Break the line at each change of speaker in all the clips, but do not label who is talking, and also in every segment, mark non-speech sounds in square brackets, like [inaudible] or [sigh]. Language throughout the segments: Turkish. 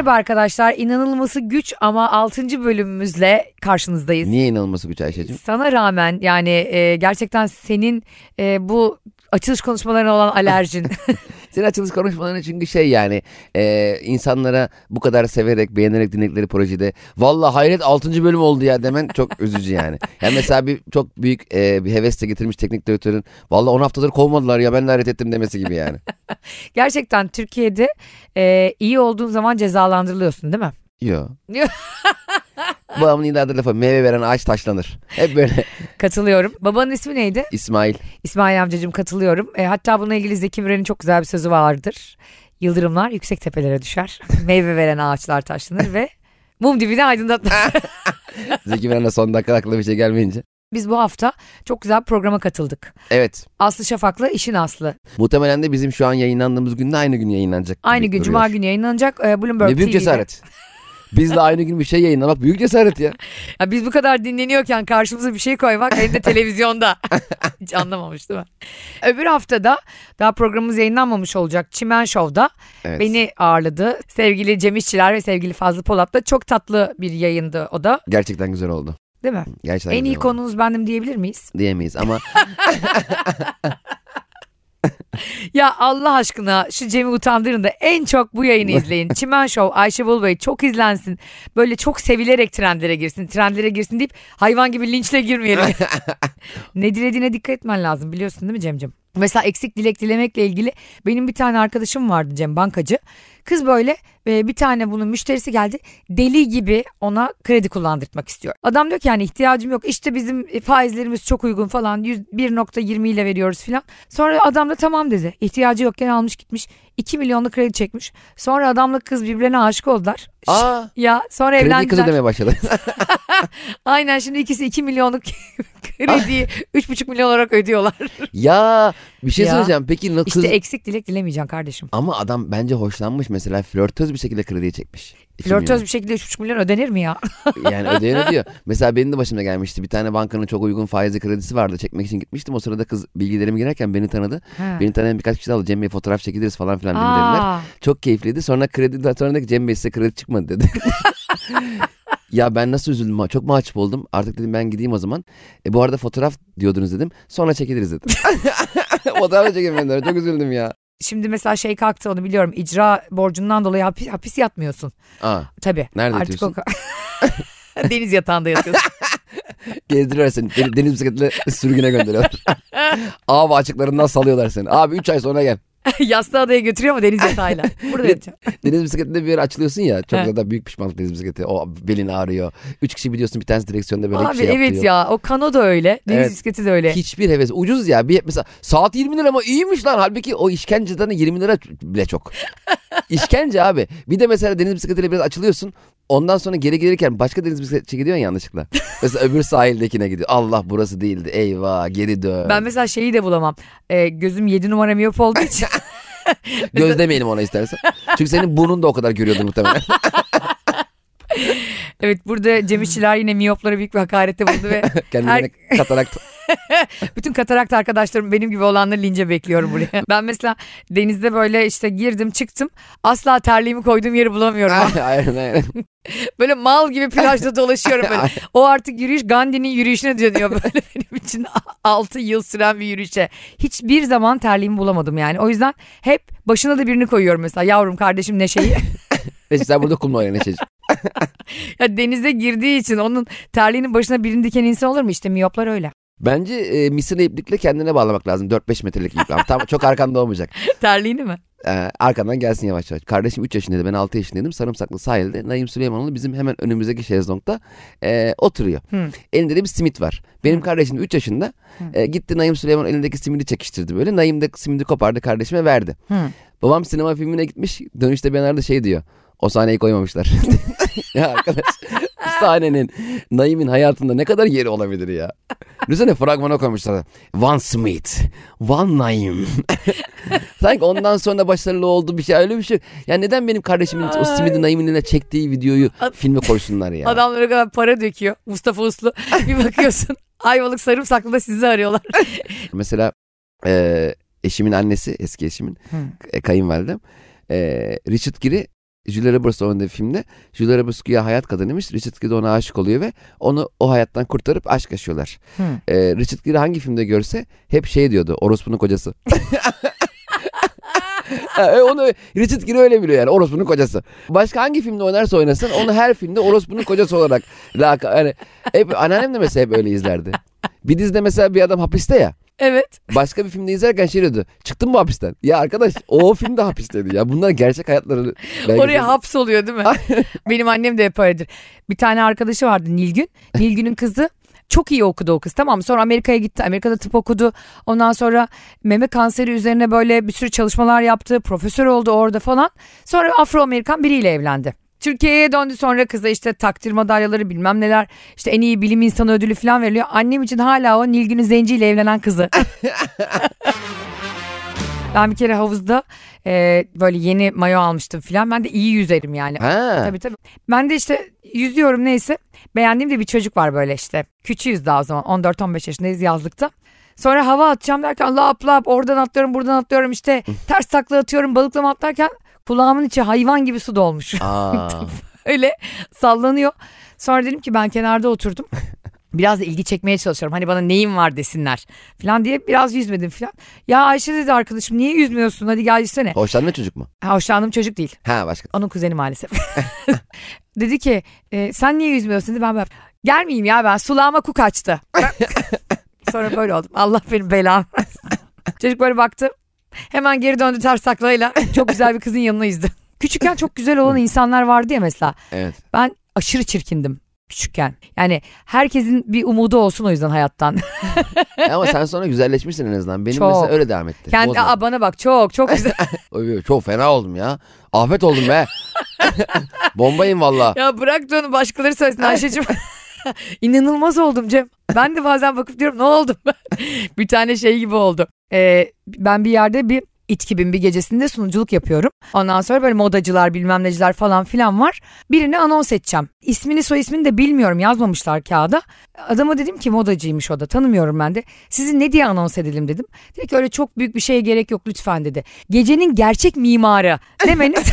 Merhaba arkadaşlar. İnanılması güç ama 6. bölümümüzle karşınızdayız.
Niye inanılması güç Ayşe'cim?
Sana rağmen yani e, gerçekten senin e, bu açılış konuşmalarına olan alerjin. [laughs]
Senin açılış konuşmaların çünkü şey yani e, insanlara bu kadar severek beğenerek dinledikleri projede valla hayret 6. bölüm oldu ya demen çok üzücü yani. Yani mesela bir çok büyük e, bir hevesle getirmiş teknik direktörün valla 10 haftadır kovmadılar ya ben hayret ettim demesi gibi yani. [laughs]
gerçekten Türkiye'de e, iyi olduğun zaman cezalandırılıyorsun değil mi?
Yok. [laughs] Babamın idadır lafı meyve veren ağaç taşlanır. Hep böyle. [laughs]
Katılıyorum. Babanın ismi neydi?
İsmail.
İsmail amcacığım katılıyorum. E, hatta bununla ilgili Zeki Müren'in çok güzel bir sözü vardır. Yıldırımlar yüksek tepelere düşer. [laughs] Meyve veren ağaçlar taşlanır ve mum dibini aydınlatmaz. [laughs]
Zeki Müren'e son dakika aklıma bir şey gelmeyince.
Biz bu hafta çok güzel bir programa katıldık.
Evet.
Aslı Şafak'la İşin Aslı.
Muhtemelen de bizim şu an yayınlandığımız günde aynı gün yayınlanacak.
Aynı gün
duruyor.
Cuma günü yayınlanacak e, Bloomberg
Ne büyük
TV'de.
cesaret. Biz de aynı gün bir şey yayınlamak büyük cesaret ya. [laughs]
Ya biz bu kadar dinleniyorken karşımıza bir şey koymak hem de televizyonda. [laughs] Hiç anlamamış değil mi? Öbür haftada daha programımız yayınlanmamış olacak Çimen Show'da
Evet.
beni ağırladı. Sevgili Cem İşçiler ve sevgili Fazlı Polat'la çok tatlı bir yayındı o da.
Gerçekten güzel oldu.
Değil mi?
Gerçekten
en iyi
oldu.
konunuz bendim diyebilir miyiz?
diyemeyiz ama [laughs]
Ya Allah aşkına şu Cem'i utandırın da en çok bu yayını izleyin. [laughs] Çimen Show Ayşe Bulbay çok izlensin. Böyle çok sevilerek trendlere girsin. Trendlere girsin deyip hayvan gibi linçle girmeyelim. [laughs] ne dilediğine dikkat etmen lazım biliyorsun değil mi Cem'cim? Mesela eksik dilek dilemekle ilgili benim bir tane arkadaşım vardı Cem bankacı. Kız böyle e, bir tane bunun müşterisi geldi deli gibi ona kredi kullandırtmak istiyor. Adam diyor ki yani ihtiyacım yok işte bizim e, faizlerimiz çok uygun falan 100 1.20 ile veriyoruz falan. Sonra adam da tamam dedi ihtiyacı yokken almış gitmiş 2 milyonlu kredi çekmiş. Sonra adamla kız birbirlerine aşık oldular.
aa
Ya sonra
kredi
evlendiler.
kızı demeye başladı. [laughs] [laughs]
Aynen şimdi ikisi 2 milyonluk [laughs] krediyi 3,5 milyon olarak ödüyorlar.
ya bir şey
Ya.
söyleyeceğim. Peki kız
İşte eksik dilek dilemeyeceksin kardeşim.
ama adam bence hoşlanmış mesela flörtöz bir şekilde krediyi çekmiş.
Flörtöz bir şekilde 3,5 milyon ödenir mi ya? [laughs]
Yani ödeyen ödüyor. [laughs] Mesela benim de başıma gelmişti. Bir tane bankanın çok uygun faizli kredisi vardı. Çekmek için gitmiştim. O sırada kız bilgilerimi girerken beni tanıdı.
Ha.
Beni tanıyan birkaç kişi aldı. Cem Bey fotoğraf çekiliriz falan filan dediler.
Aa,
Çok keyifliydi. Sonra kredi sonra dedi Cem Bey size kredi çıkmadı dedi. [laughs] ya ben nasıl üzüldüm. Çok mahcup oldum. Artık dedim ben gideyim o zaman. E, bu arada fotoğraf diyordunuz dedim. Sonra çekiliriz dedim. fotoğraf da çekemediler. Çok üzüldüm ya.
Şimdi mesela şey kalktı onu biliyorum. İcra borcundan dolayı hapis, hapis yatmıyorsun.
Aa,
Tabii.
Nerede
Artık
yatıyorsun?
o [laughs] Deniz yatağında yatıyorsun. [laughs]
gezdiriyorlar seni. Deniz, bisikletle sürgüne gönderiyorlar. [laughs] Ağ açıklarından salıyorlar seni. Abi 3 ay sonra gel. [laughs]
Yastığı adaya götürüyor mu deniz yatağıyla? [laughs] Burada yatacağım. [laughs]
Deniz bisikletinde bir yere açılıyorsun ya. Çok da büyük pişmanlık deniz bisikleti. O belin ağrıyor. Üç kişi biliyorsun bir tanesi direksiyonda böyle
Abi
bir şey
evet
yapıyor.
ya o kano da öyle. Deniz
Evet.
bisikleti de öyle.
Hiçbir heves. Ucuz ya. Bir, mesela saat 20 lira ama iyiymiş lan. Halbuki o işkenceden 20 lira bile çok. İşkence abi. Bir de mesela deniz bisikletiyle biraz açılıyorsun. Ondan sonra geri gelirken başka deniz bisikleti gidiyorsun yanlışlıkla. [laughs] Mesela öbür sahildekine gidiyor. Allah burası değildi. Eyvah geri dön.
Ben mesela şeyi de bulamam. Ee, gözüm 7 numara miyop olduğu için. [laughs]
Göz demeyelim ona istersen. Çünkü senin burnun da o kadar görüyordur muhtemelen. [laughs] [laughs]
evet burada Cem İşçiler yine miyoplara büyük bir hakarette bulundu ve [laughs]
Kendine katarakt. [laughs]
bütün katarakt arkadaşlarım benim gibi olanları lince bekliyorum buraya. Ben mesela denizde böyle işte girdim çıktım asla terliğimi koyduğum yeri bulamıyorum.
aynen aynen.
böyle mal gibi plajda dolaşıyorum böyle. O artık yürüyüş Gandhi'nin yürüyüşüne dönüyor böyle benim için 6 yıl süren bir yürüyüşe. Hiçbir zaman terliğimi bulamadım yani. O yüzden hep başına da birini koyuyorum mesela yavrum kardeşim Neşe'yi.
Neyse sen burada kumla oyna Neşeciğim. [laughs]
ya denize girdiği için onun terliğinin başına birini diken insan olur mu? İşte miyoplar öyle.
Bence e, misina iplikle kendine bağlamak lazım. 4-5 metrelik ip. Tam çok arkanda olmayacak. [laughs]
Terliğini mi?
Ee, arkandan gelsin yavaş yavaş. Kardeşim 3 yaşındaydı ben 6 yaşındaydım. Sarımsaklı sahilde Naim Süleymanoğlu bizim hemen önümüzdeki şezlongda e, oturuyor.
Hı.
Elinde de bir simit var. Benim kardeşim 3 yaşında e, gitti Naim Süleyman elindeki simidi çekiştirdi böyle. Naim de simidi kopardı kardeşime verdi.
Hı.
Babam sinema filmine gitmiş dönüşte bir arada şey diyor. O sahneyi koymamışlar. [laughs] ya arkadaş sahnenin Naim'in hayatında ne kadar yeri olabilir ya. Düşünsene fragmana koymuşlar. One Smith, One Naim. [laughs] Sanki ondan sonra başarılı oldu bir şey öyle bir şey. Ya neden benim kardeşimin o simidi Naim'in çektiği videoyu
Ad-
filme koysunlar ya.
Adamlara kadar para döküyor. Mustafa Uslu. Bir bakıyorsun [laughs] Ayvalık Sarımsaklı'da sizi arıyorlar.
Mesela e, eşimin annesi eski eşimin e, kayınvalidem e, Richard Gere Julia Roberts oynadığı filmde Julia Roberts güya hayat kadınıymış. Richard Gere ona aşık oluyor ve onu o hayattan kurtarıp aşk yaşıyorlar.
Hı.
Ee, Richard Gere hangi filmde görse hep şey diyordu. Orospunun kocası. [laughs] E, onu Richard Gere öyle biliyor yani orospunun kocası. Başka hangi filmde oynarsa oynasın onu her filmde orospunun kocası olarak laka, yani hep anneannem de mesela hep öyle izlerdi. Bir dizide mesela bir adam hapiste ya.
Evet. [laughs]
Başka bir filmde izlerken şey diyordu. Çıktın mı hapisten? Ya arkadaş o filmde hapisteydi ya. Bunlar gerçek hayatları.
Oraya hapsoluyor değil mi? [laughs] Benim annem de öyledir. Bir tane arkadaşı vardı Nilgün. Nilgün'ün kızı çok iyi okudu o kız tamam mı? Sonra Amerika'ya gitti. Amerika'da tıp okudu. Ondan sonra meme kanseri üzerine böyle bir sürü çalışmalar yaptı. Profesör oldu orada falan. Sonra Afro-Amerikan biriyle evlendi. Türkiye'ye döndü sonra kıza işte takdir madalyaları bilmem neler işte en iyi bilim insanı ödülü falan veriliyor. Annem için hala o Nilgün'ün zenciyle evlenen kızı. [laughs] ben bir kere havuzda e, böyle yeni mayo almıştım falan. Ben de iyi yüzerim yani.
Ha.
Tabii tabii. Ben de işte yüzüyorum neyse. Beğendiğim de bir çocuk var böyle işte. Küçüğüz daha o zaman. 14-15 yaşındayız yazlıkta. Sonra hava atacağım derken lap lap oradan atlıyorum buradan atlıyorum işte ters takla atıyorum balıklama atlarken kulağımın içi hayvan gibi su dolmuş. [laughs] Öyle sallanıyor. Sonra dedim ki ben kenarda oturdum. Biraz da ilgi çekmeye çalışıyorum. Hani bana neyim var desinler falan diye biraz yüzmedim falan. Ya Ayşe dedi arkadaşım niye yüzmüyorsun hadi gel yüzsene.
Hoşlandın çocuk mu?
Ha, hoşlandığım çocuk değil.
Ha başka.
Onun kuzeni maalesef. [laughs] dedi ki e, sen niye yüzmüyorsun dedi ben böyle gelmeyeyim ya ben sulağıma ku kaçtı. [laughs] Sonra böyle oldum. Allah benim belamı. Çocuk böyle baktı. Hemen geri döndü ters taklayla. [laughs] Çok güzel bir kızın yanına yüzdü. Küçükken çok güzel olan insanlar vardı ya mesela.
Evet.
Ben aşırı çirkindim küçükken. Yani herkesin bir umudu olsun o yüzden hayattan.
Ama sen [laughs] sonra güzelleşmişsin en azından. Benim
Çok.
mesela öyle devam etti.
Kendi. Aa, bana bak çok çok güzel. [laughs]
Çok fena oldum ya. Afet oldum be. Bombayım valla.
ya bırak da onu başkaları söylesin Ayşe'cim. [laughs] İnanılmaz oldum Cem. Ben de bazen bakıp diyorum ne oldum ben? [laughs] bir tane şey gibi oldu. Ee, ben bir yerde bir İTKİB'in bir gecesinde sunuculuk yapıyorum. Ondan sonra böyle modacılar bilmem neciler falan filan var. Birini anons edeceğim. İsmini soy ismini de bilmiyorum yazmamışlar kağıda. Adama dedim ki modacıymış o da tanımıyorum ben de. Sizi ne diye anons edelim dedim. Dedi ki öyle çok büyük bir şeye gerek yok lütfen dedi. Gecenin gerçek mimarı demeniz [laughs]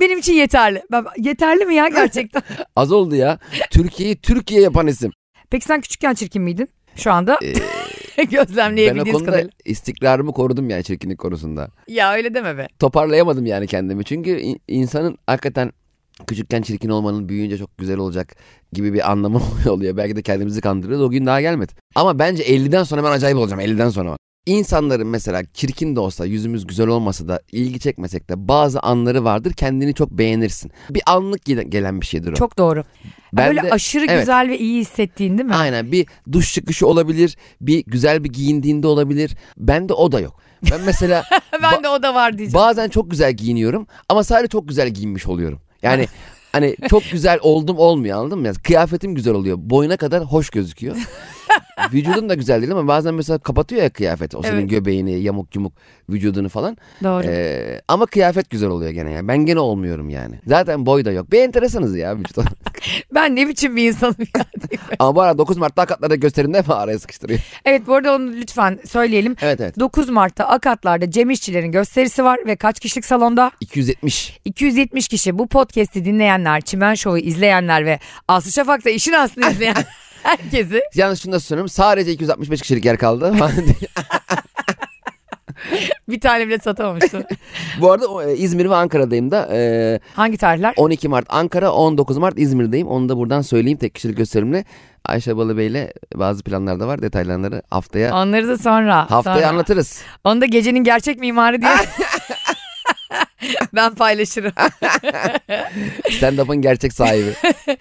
benim için yeterli. Ben, yeterli mi ya gerçekten? [laughs]
Az oldu ya. Türkiye'yi Türkiye yapan isim.
Peki sen küçükken çirkin miydin? Şu anda
Ee, [laughs] ben o
gözlemleyebildiğiniz
konuda
kadarıyla.
istikrarımı korudum yani çirkinlik konusunda.
Ya öyle deme be.
Toparlayamadım yani kendimi. Çünkü in- insanın hakikaten küçükken çirkin olmanın büyüyünce çok güzel olacak gibi bir anlamı [laughs] oluyor. Belki de kendimizi kandırıyoruz. O gün daha gelmedi. Ama bence 50'den sonra ben acayip olacağım. 50'den sonra. İnsanların mesela çirkin de olsa, yüzümüz güzel olmasa da, ilgi çekmesek de bazı anları vardır. Kendini çok beğenirsin. Bir anlık gele- gelen bir şeydir o.
Çok doğru.
Ben
Böyle
de-
aşırı
evet.
güzel ve iyi hissettiğin değil mi?
Aynen bir duş çıkışı olabilir, bir güzel bir giyindiğinde olabilir. Bende o da yok. Ben mesela [laughs]
ben de o da var diyeceğim.
bazen çok güzel giyiniyorum ama sadece çok güzel giyinmiş oluyorum. Yani hani çok güzel oldum olmuyor anladın mı? Yani kıyafetim güzel oluyor. Boyuna kadar hoş gözüküyor. [laughs] Vücudun da güzel değil ama bazen mesela kapatıyor ya kıyafet. O senin
Evet.
göbeğini, yamuk yumuk vücudunu falan.
Doğru.
Ee, ama kıyafet güzel oluyor gene yani. Ben gene olmuyorum yani. Zaten boy da yok. Bir enteresanız ya vücut olarak. [laughs]
Ben ne biçim bir insanım ya. [laughs]
ama bu arada 9 Mart'ta hakatlarda gösterimde mi araya sıkıştırıyor?
evet bu arada onu lütfen söyleyelim.
Evet evet.
9 Mart'ta Akatlar'da Cem İşçilerin gösterisi var ve kaç kişilik salonda?
270.
270 kişi bu podcast'i dinleyenler, Çimen Show'u izleyenler ve Aslı Şafak'ta işin aslını izleyen [laughs] herkesi
Yalnız şunu da söyleyeyim. Sadece 265 kişilik yer kaldı. [laughs]
bir tane bile satamamıştım.
bu arada e, İzmir ve Ankara'dayım da. Ee,
Hangi tarihler?
12 Mart Ankara, 19 Mart İzmir'deyim. Onu da buradan söyleyeyim tek kişilik gösterimle. Ayşe Balıbey ile bazı planlar da var. Detaylarını haftaya
Onları da sonra.
haftaya
sonra.
anlatırız.
Onu da gecenin gerçek mimarı diye. [laughs] [laughs] ben paylaşırım. [laughs]
Stand-up'ın gerçek sahibi. [laughs]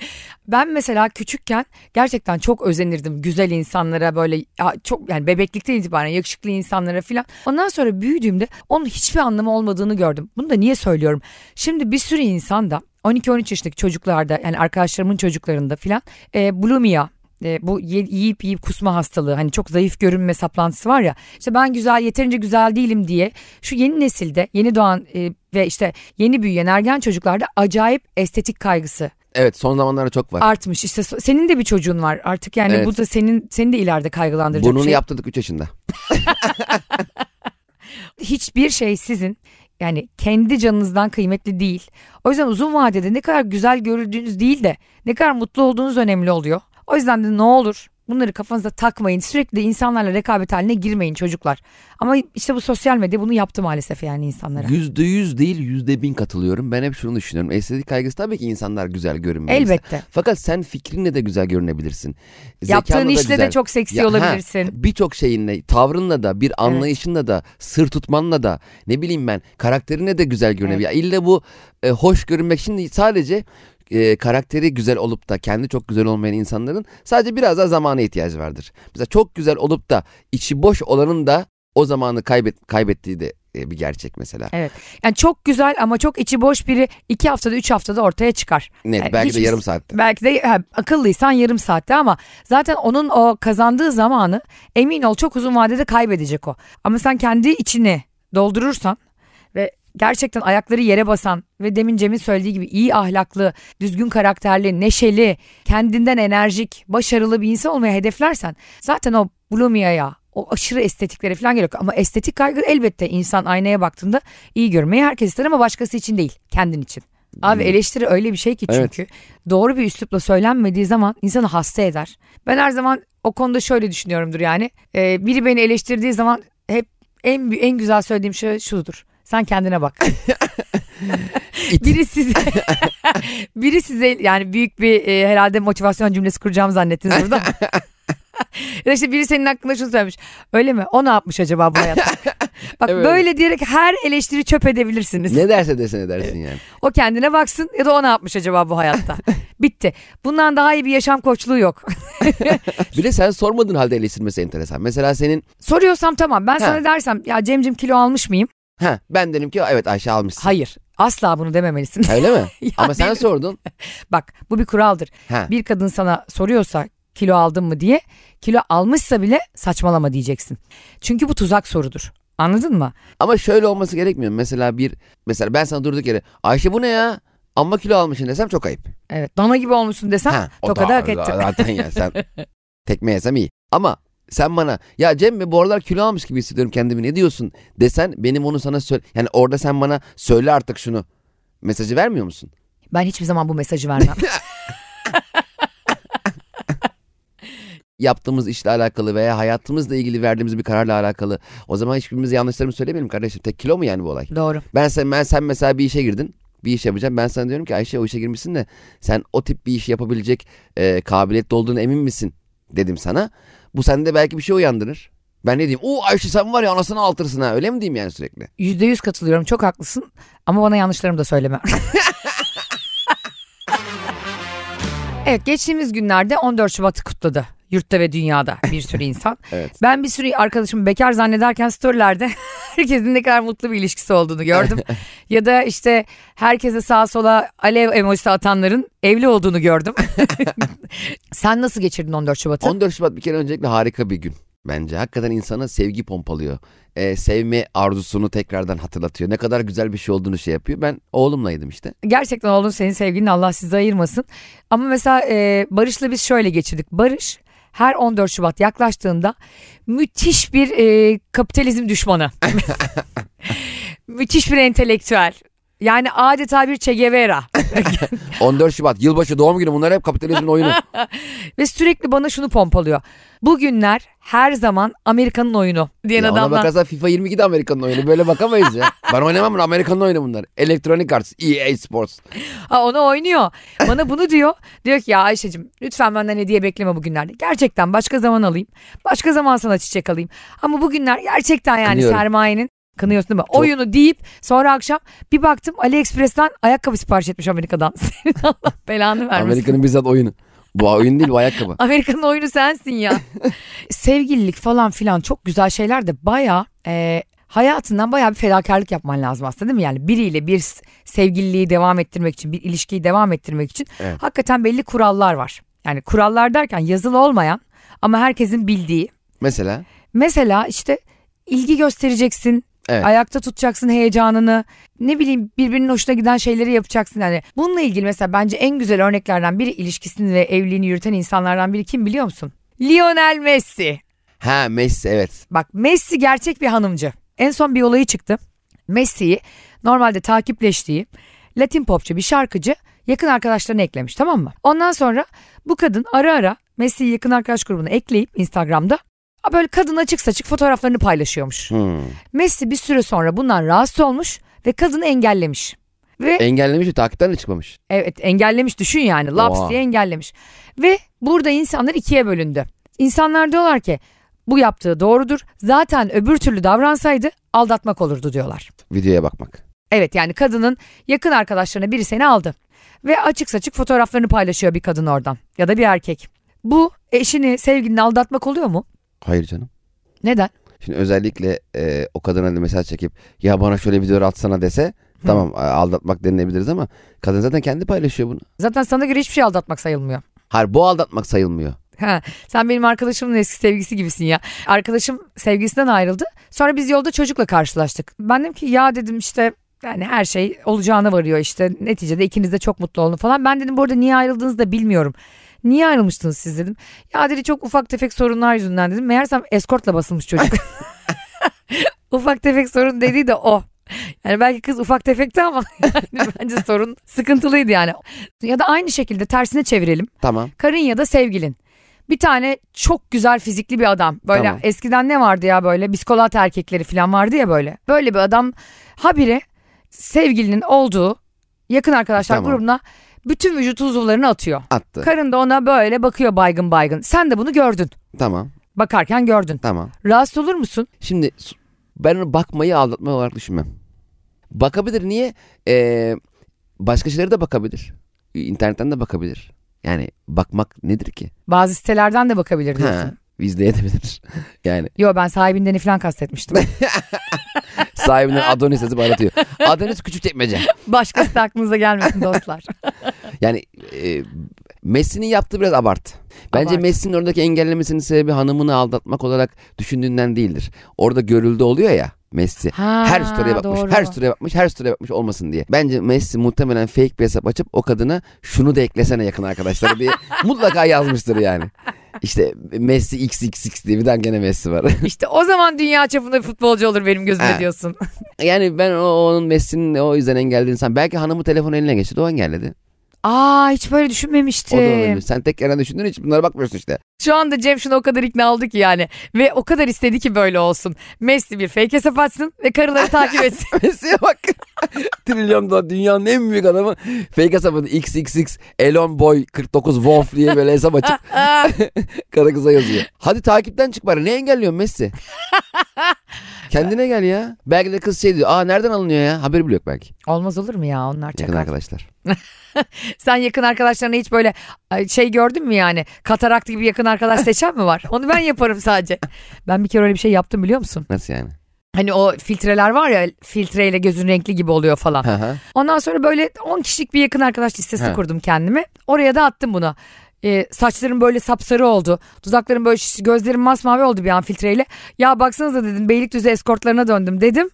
Ben mesela küçükken gerçekten çok özenirdim güzel insanlara böyle çok yani bebeklikten itibaren yakışıklı insanlara filan. Ondan sonra büyüdüğümde onun hiçbir anlamı olmadığını gördüm. Bunu da niye söylüyorum? Şimdi bir sürü insan da 12-13 yaşındaki çocuklarda yani arkadaşlarımın çocuklarında filan e, bulimia e, bu yiyip yiyip kusma hastalığı hani çok zayıf görünme saplantısı var ya işte ben güzel yeterince güzel değilim diye şu yeni nesilde yeni doğan e, ve işte yeni büyüyen ergen çocuklarda acayip estetik kaygısı
Evet son zamanlarda çok var.
artmış. İşte senin de bir çocuğun var artık yani
Evet.
bu da senin seni de ileride kaygılandıracak
Burnunu
şey.
yaptırdık 3 yaşında. [laughs]
Hiçbir şey sizin yani kendi canınızdan kıymetli değil. O yüzden uzun vadede ne kadar güzel görüldüğünüz değil de ne kadar mutlu olduğunuz önemli oluyor. O yüzden de ne olur bunları kafanıza takmayın. Sürekli de insanlarla rekabet haline girmeyin çocuklar. Ama işte bu sosyal medya bunu yaptı maalesef yani insanlara.
Yüzde yüz değil yüzde bin katılıyorum. Ben hep şunu düşünüyorum. Estetik kaygısı tabii ki insanlar güzel görünmeli.
Elbette.
Fakat sen fikrinle de güzel görünebilirsin.
Yaptığın işle de
güzel.
çok seksi
Ya,
olabilirsin.
Birçok şeyinle, tavrınla da, bir anlayışınla da, sır tutmanla da, ne bileyim ben, karakterinle de güzel görünebilir. Ya illa bu e, hoş görünmek şimdi sadece e, karakteri güzel olup da kendi çok güzel olmayan insanların sadece biraz daha zamana ihtiyacı vardır. Mesela çok güzel olup da içi boş olanın da o zamanı kaybet, kaybettiği de e, bir gerçek mesela.
Evet. Yani çok güzel ama çok içi boş biri iki haftada üç haftada ortaya çıkar.
Net
Yani
belki de
hiçbir-
yarım saatte.
Belki de ha, akıllıysan yarım saatte ama zaten onun o kazandığı zamanı emin ol çok uzun vadede kaybedecek o. Ama sen kendi içini doldurursan gerçekten ayakları yere basan ve demin Cem'in söylediği gibi iyi ahlaklı, düzgün karakterli, neşeli, kendinden enerjik, başarılı bir insan olmaya hedeflersen zaten o Blumia'ya, o aşırı estetiklere falan gerek yok. Ama estetik kaygı elbette insan aynaya baktığında iyi görmeyi herkes ister ama başkası için değil, kendin için. Abi eleştiri öyle bir şey ki
Evet.
çünkü doğru bir üslupla söylenmediği zaman insanı hasta eder. Ben her zaman o konuda şöyle düşünüyorumdur yani. Ee, biri beni eleştirdiği zaman hep en en güzel söylediğim şey şudur. Sen kendine bak. [laughs] biri size [laughs] biri size yani büyük bir e, herhalde motivasyon cümlesi kuracağımı zannettiniz burada. [laughs] ya işte biri senin hakkında şunu söylemiş. Öyle mi? O ne yapmış acaba bu hayatta? Bak
Evet.
böyle diyerek her eleştiri çöp edebilirsiniz.
Ne derse desin edersin yani.
O kendine baksın ya da o ne yapmış acaba bu hayatta? Bitti. Bundan daha iyi bir yaşam koçluğu yok.
Bir de sen sormadığın halde eleştirmesi enteresan. Mesela senin
Soruyorsam tamam ben
Ha.
sana dersem ya Cemcim kilo almış mıyım?
Ha ben dedim ki evet Ayşe almışsın.
Hayır. Asla bunu dememelisin.
Öyle mi? [laughs]
Ya
Ama sen sordun. [laughs]
Bak bu bir kuraldır.
Ha.
Bir kadın sana soruyorsa kilo aldın mı diye kilo almışsa bile saçmalama diyeceksin. Çünkü bu tuzak sorudur. Anladın mı?
Ama şöyle olması gerekmiyor. Mesela bir mesela ben sana durduk yere Ayşe bu ne ya? Amma kilo almışsın desem çok ayıp.
Evet dana gibi olmuşsun desem
Ha, o
tokadı
da-
hak ettin.
Zaten ya sen [laughs] tekme yesem iyi. Ama sen bana ya Cem Bey bu aralar kilo almış gibi hissediyorum kendimi ne diyorsun desen benim onu sana söyle. Yani orada sen bana söyle artık şunu mesajı vermiyor musun?
Ben hiçbir zaman bu mesajı vermem. [laughs]
Yaptığımız işle alakalı veya hayatımızla ilgili verdiğimiz bir kararla alakalı. O zaman hiçbirimiz yanlışlarımızı söylemeyelim kardeşim. Tek kilo mu yani bu olay?
Doğru.
Ben sen, ben sen mesela bir işe girdin. Bir iş yapacağım. Ben sana diyorum ki Ayşe o işe girmişsin de sen o tip bir işi yapabilecek e, kabiliyetli olduğunu emin misin? Dedim sana. Bu sende belki bir şey uyandırır. Ben ne diyeyim? O Ayşe sen var ya anasını altırsın ha. Öyle mi diyeyim yani sürekli?
Yüzde yüz katılıyorum çok haklısın ama bana yanlışlarımı da söyleme. [laughs] evet geçtiğimiz günlerde 14 Şubat'ı kutladı. Yurtta ve dünyada [laughs] bir sürü insan.
Evet.
Ben bir sürü arkadaşımı bekar zannederken storylerde [laughs] herkesin ne kadar mutlu bir ilişkisi olduğunu gördüm. [laughs] ya da işte herkese sağa sola alev emojisi atanların evli olduğunu gördüm. Sen nasıl geçirdin 14 Şubat'ı?
14 Şubat bir kere öncelikle harika bir gün. Bence hakikaten insana sevgi pompalıyor. E, sevme arzusunu tekrardan hatırlatıyor. Ne kadar güzel bir şey olduğunu şey yapıyor. Ben oğlumlaydım işte.
Gerçekten oğlum senin sevgilin Allah sizi ayırmasın. Ama mesela e, Barış'la biz şöyle geçirdik. Barış her 14 Şubat yaklaştığında müthiş bir e, kapitalizm düşmanı. [laughs] müthiş bir entelektüel. Yani adeta bir Che Guevara. [laughs]
14 Şubat yılbaşı doğum günü bunlar hep kapitalizmin oyunu. [laughs]
Ve sürekli bana şunu pompalıyor. Bugünler her zaman Amerika'nın oyunu diyen
Ya ona
adamlar.
bakarsan FIFA 22 de Amerikan'ın oyunu. Böyle bakamayız ya. [laughs] Ben oynamam bunu Amerikan'ın oyunu bunlar. Electronic Arts, EA Sports.
Ha, onu oynuyor. Bana bunu diyor. Diyor ki ya Ayşe'cim lütfen benden hediye bekleme bugünlerde. Gerçekten başka zaman alayım. Başka zaman sana çiçek alayım. Ama bugünler gerçekten yani
Kınıyorum.
sermayenin Kınıyorsun değil mi? Oyunu deyip sonra akşam bir baktım AliExpress'ten ayakkabı sipariş etmiş Amerika'dan. [laughs] Senin Allah belanı vermesin.
Amerika'nın bizzat oyunu. Bu oyun değil bu ayakkabı. [laughs]
Amerika'nın oyunu sensin ya. [laughs] Sevgililik falan filan çok güzel şeyler de baya hayatından baya bir fedakarlık yapman lazım aslında değil mi? Yani biriyle bir sevgililiği devam ettirmek için, bir ilişkiyi devam ettirmek için
Evet.
hakikaten belli kurallar var. Yani kurallar derken yazılı olmayan ama herkesin bildiği.
Mesela
Mesela işte ilgi göstereceksin.
Evet.
Ayakta tutacaksın heyecanını. Ne bileyim birbirinin hoşuna giden şeyleri yapacaksın. Yani bununla ilgili mesela bence en güzel örneklerden biri ilişkisini ve evliliğini yürüten insanlardan biri kim biliyor musun? Lionel Messi.
ha Messi evet.
Bak Messi gerçek bir hanımcı. En son bir olayı çıktı. Messi'yi normalde takipleştiği Latin popçu bir şarkıcı yakın arkadaşlarına eklemiş tamam mı? Ondan sonra bu kadın ara ara Messi'yi yakın arkadaş grubuna ekleyip Instagram'da böyle kadın açık saçık fotoğraflarını paylaşıyormuş.
Hmm.
Messi bir süre sonra bundan rahatsız olmuş ve kadını engellemiş. Ve
Engellemiş ve takipten de çıkmamış.
evet engellemiş düşün yani laps
Oha.
diye engellemiş. Ve burada insanlar ikiye bölündü. İnsanlar diyorlar ki bu yaptığı doğrudur. Zaten öbür türlü davransaydı aldatmak olurdu diyorlar.
Videoya bakmak.
Evet yani kadının yakın arkadaşlarına biri seni aldı. Ve açık saçık fotoğraflarını paylaşıyor bir kadın oradan ya da bir erkek. Bu eşini sevgilini aldatmak oluyor mu?
Hayır canım.
Neden?
Şimdi özellikle e, o kadına da mesaj çekip ya bana şöyle video atsana dese tamam e, aldatmak denilebiliriz ama kadın zaten kendi paylaşıyor bunu.
Zaten sana göre hiçbir şey aldatmak sayılmıyor.
Hayır bu aldatmak sayılmıyor.
Ha, sen benim arkadaşımın eski sevgisi gibisin ya. Arkadaşım sevgisinden ayrıldı. Sonra biz yolda çocukla karşılaştık. Ben dedim ki ya dedim işte yani her şey olacağına varıyor işte. Neticede ikiniz de çok mutlu olun falan. Ben dedim bu arada niye ayrıldığınızı da bilmiyorum. Niye ayrılmıştınız siz dedim. Ya dedi çok ufak tefek sorunlar yüzünden dedim. Meğersem eskortla basılmış çocuk. [laughs] ufak tefek sorun dediği de o. Yani belki kız ufak tefekti ama [laughs] yani bence sorun sıkıntılıydı yani. Ya da aynı şekilde tersine çevirelim
Tamam.
karın ya da sevgilin. Bir tane çok güzel fizikli bir adam. Böyle
Tamam.
eskiden ne vardı ya böyle biskolat erkekleri falan vardı ya böyle. Böyle bir adam habire sevgilinin olduğu yakın arkadaşlar
Tamam.
grubuna bütün vücut uzuvlarını atıyor.
Attı.
Karın da ona böyle bakıyor baygın baygın. Sen de bunu gördün.
Tamam.
Bakarken gördün.
Tamam.
Rahatsız olur musun?
Şimdi ben onu bakmayı aldatma olarak düşünmem. Bakabilir niye? Ee, başka şeylere de bakabilir. İnternetten de bakabilir. Yani bakmak nedir ki?
Bazı sitelerden de bakabilir
Ha,
diyorsun.
izleyebilir. [laughs] yani
Yo ben sahibinden falan kastetmiştim. [laughs]
sahibinden Adonis yazıp aratıyor. [laughs] Adonis küçük çekmece.
Başkası da aklınıza gelmesin dostlar. [laughs]
Yani e, Messi'nin yaptığı biraz abart. Bence
Abart.
Messi'nin oradaki engellemesinin sebebi hanımını aldatmak olarak düşündüğünden değildir. Orada görüldü oluyor ya Messi.
Ha,
her story'e bakmış,
doğru.
her story'e bakmış, her story'e bakmış olmasın diye. Bence Messi muhtemelen fake bir hesap açıp o kadına şunu da eklesene yakın arkadaşlar diye [laughs] mutlaka yazmıştır yani. İşte Messi XXX diye bir tane gene Messi var. [laughs]
İşte o zaman dünya çapında bir futbolcu olur benim gözümde
Ha.
diyorsun. [laughs]
yani ben o, onun Messi'nin o yüzden engellediğini san. Belki hanımı telefonu eline geçti de o engelledi.
Aa hiç böyle
O da
düşünmemiştim.
olabilir. Sen tek yerden düşündüğün için bunlara bakmıyorsun işte.
Şu anda Cem şunu o kadar ikna oldu ki yani. Ve o kadar istedi ki böyle olsun. Messi bir fake hesap açsın ve karıları takip [laughs] etsin.
Messi'ye bak. [laughs] Trilyon dolar dünyanın en büyük adamı. Fake hesabını XXX Elon Boy 49 Wolf diye böyle hesap açıp [laughs] kara kıza yazıyor. Hadi takipten çık bari. Ne engelliyorsun Messi? Kendine gel ya. Belki de kız şey diyor. Aa nereden alınıyor ya? Haberi bile yok belki.
Olmaz olur mu ya onlar
Yakın arkadaşlar. [laughs]
Sen yakın arkadaşlarına hiç böyle ay, şey gördün mü yani? Katarakt gibi yakın arkadaş seçen mi var? Onu ben yaparım sadece. Ben bir kere öyle bir şey yaptım biliyor musun?
Nasıl yani?
Hani o filtreler var ya filtreyle gözün renkli gibi oluyor falan. Ondan sonra böyle 10 kişilik bir yakın arkadaş listesi kurdum kendime. Oraya da attım bunu. Ee, saçlarım böyle sapsarı oldu. Dudaklarım böyle şiş, gözlerim masmavi oldu bir an filtreyle. Ya baksanıza dedim Beylikdüzü eskortlarına döndüm dedim.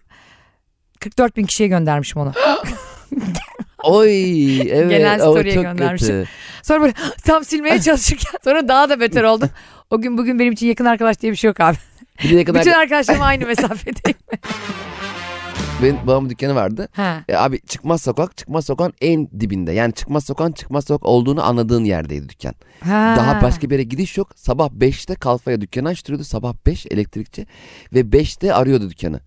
44 bin kişiye göndermişim onu. [gasps]
Oy evet.
Gelen
o
story'e göndermişim.
kötü.
Sonra böyle [gasps] tam silmeye çalışırken sonra daha da beter oldum. O gün bugün benim için yakın arkadaş diye bir şey yok abi.
Bir de yakın
Bütün
arkadaş.
arkadaşlarım aynı mesafedeyim. [laughs]
Benim babamın dükkanı vardı.
ha.
E, abi çıkmaz sokak çıkmaz sokağın en dibinde. Yani çıkmaz sokağın çıkmaz sokak olduğunu anladığın yerdeydi dükkan.
Ha.
Daha başka bir yere gidiş yok. Sabah 5'te kalfaya dükkanı açtırıyordu. Sabah 5 elektrikçi ve 5'te arıyordu dükkanı.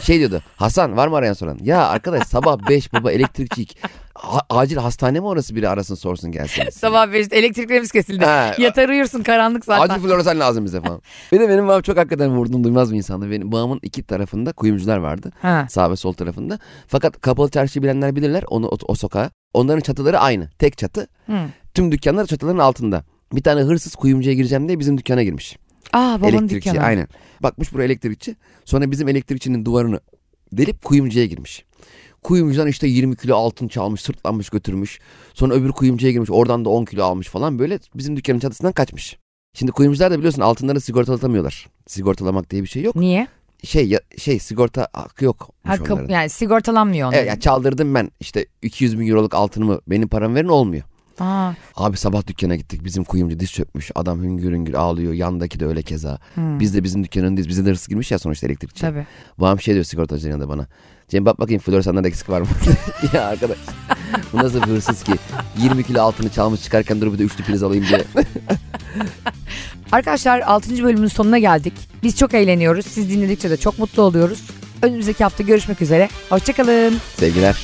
Şey diyordu Hasan var mı arayan soran? Ya arkadaş sabah 5 baba elektrikçi Ha- acil hastane mi orası biri arasın sorsun gelsin. [laughs]
Sabah 5'te elektriklerimiz kesildi.
Ha,
Yatar uyursun karanlık zaten.
Acil floresan lazım bize falan. [laughs] bir de benim babam çok hakikaten vurdum duymaz bir insandı. Benim babamın iki tarafında kuyumcular vardı.
Ha.
Sağ ve sol tarafında. Fakat kapalı çarşıyı bilenler bilirler onu o, o sokağa. Onların çatıları aynı. Tek çatı.
Hı.
Tüm dükkanlar çatıların altında. Bir tane hırsız kuyumcuya gireceğim diye bizim dükkana girmiş.
Aa babanın
elektrikçi
dükkanı.
aynen. Bakmış buraya elektrikçi. Sonra bizim elektrikçinin duvarını delip kuyumcuya girmiş. Kuyumcudan işte 20 kilo altın çalmış, sırtlanmış götürmüş. Sonra öbür kuyumcuya girmiş. Oradan da 10 kilo almış falan. Böyle bizim dükkanın çatısından kaçmış. Şimdi kuyumcular da biliyorsun altınları sigortalatamıyorlar. Sigortalamak diye bir şey yok.
Niye?
Şey ya, şey sigorta hakkı yok.
Ha, kap- yani sigortalanmıyor onlar.
Evet, yani çaldırdım ben işte 200 bin euroluk altınımı benim param verin olmuyor.
Aa,
Abi sabah dükkana gittik. Bizim kuyumcu diz çökmüş. Adam hüngür hüngür ağlıyor. Yandaki de öyle keza. Biz de bizim dükkanın önündeyiz. Bize de hırsız girmiş ya sonuçta elektrikçi.
tabii.
Babam şey diyor sigortacının yanında bana. Cem bak bakayım floresanlarda eksik var mı? [laughs] ya arkadaş. Bu nasıl hırsız ki? 20 kilo altını çalmış çıkarken dur bir de üçlü priz alayım diye. [laughs]
Arkadaşlar 6. bölümün sonuna geldik. Biz çok eğleniyoruz. Siz dinledikçe de çok mutlu oluyoruz. Önümüzdeki hafta görüşmek üzere. Hoşçakalın.
Sevgiler.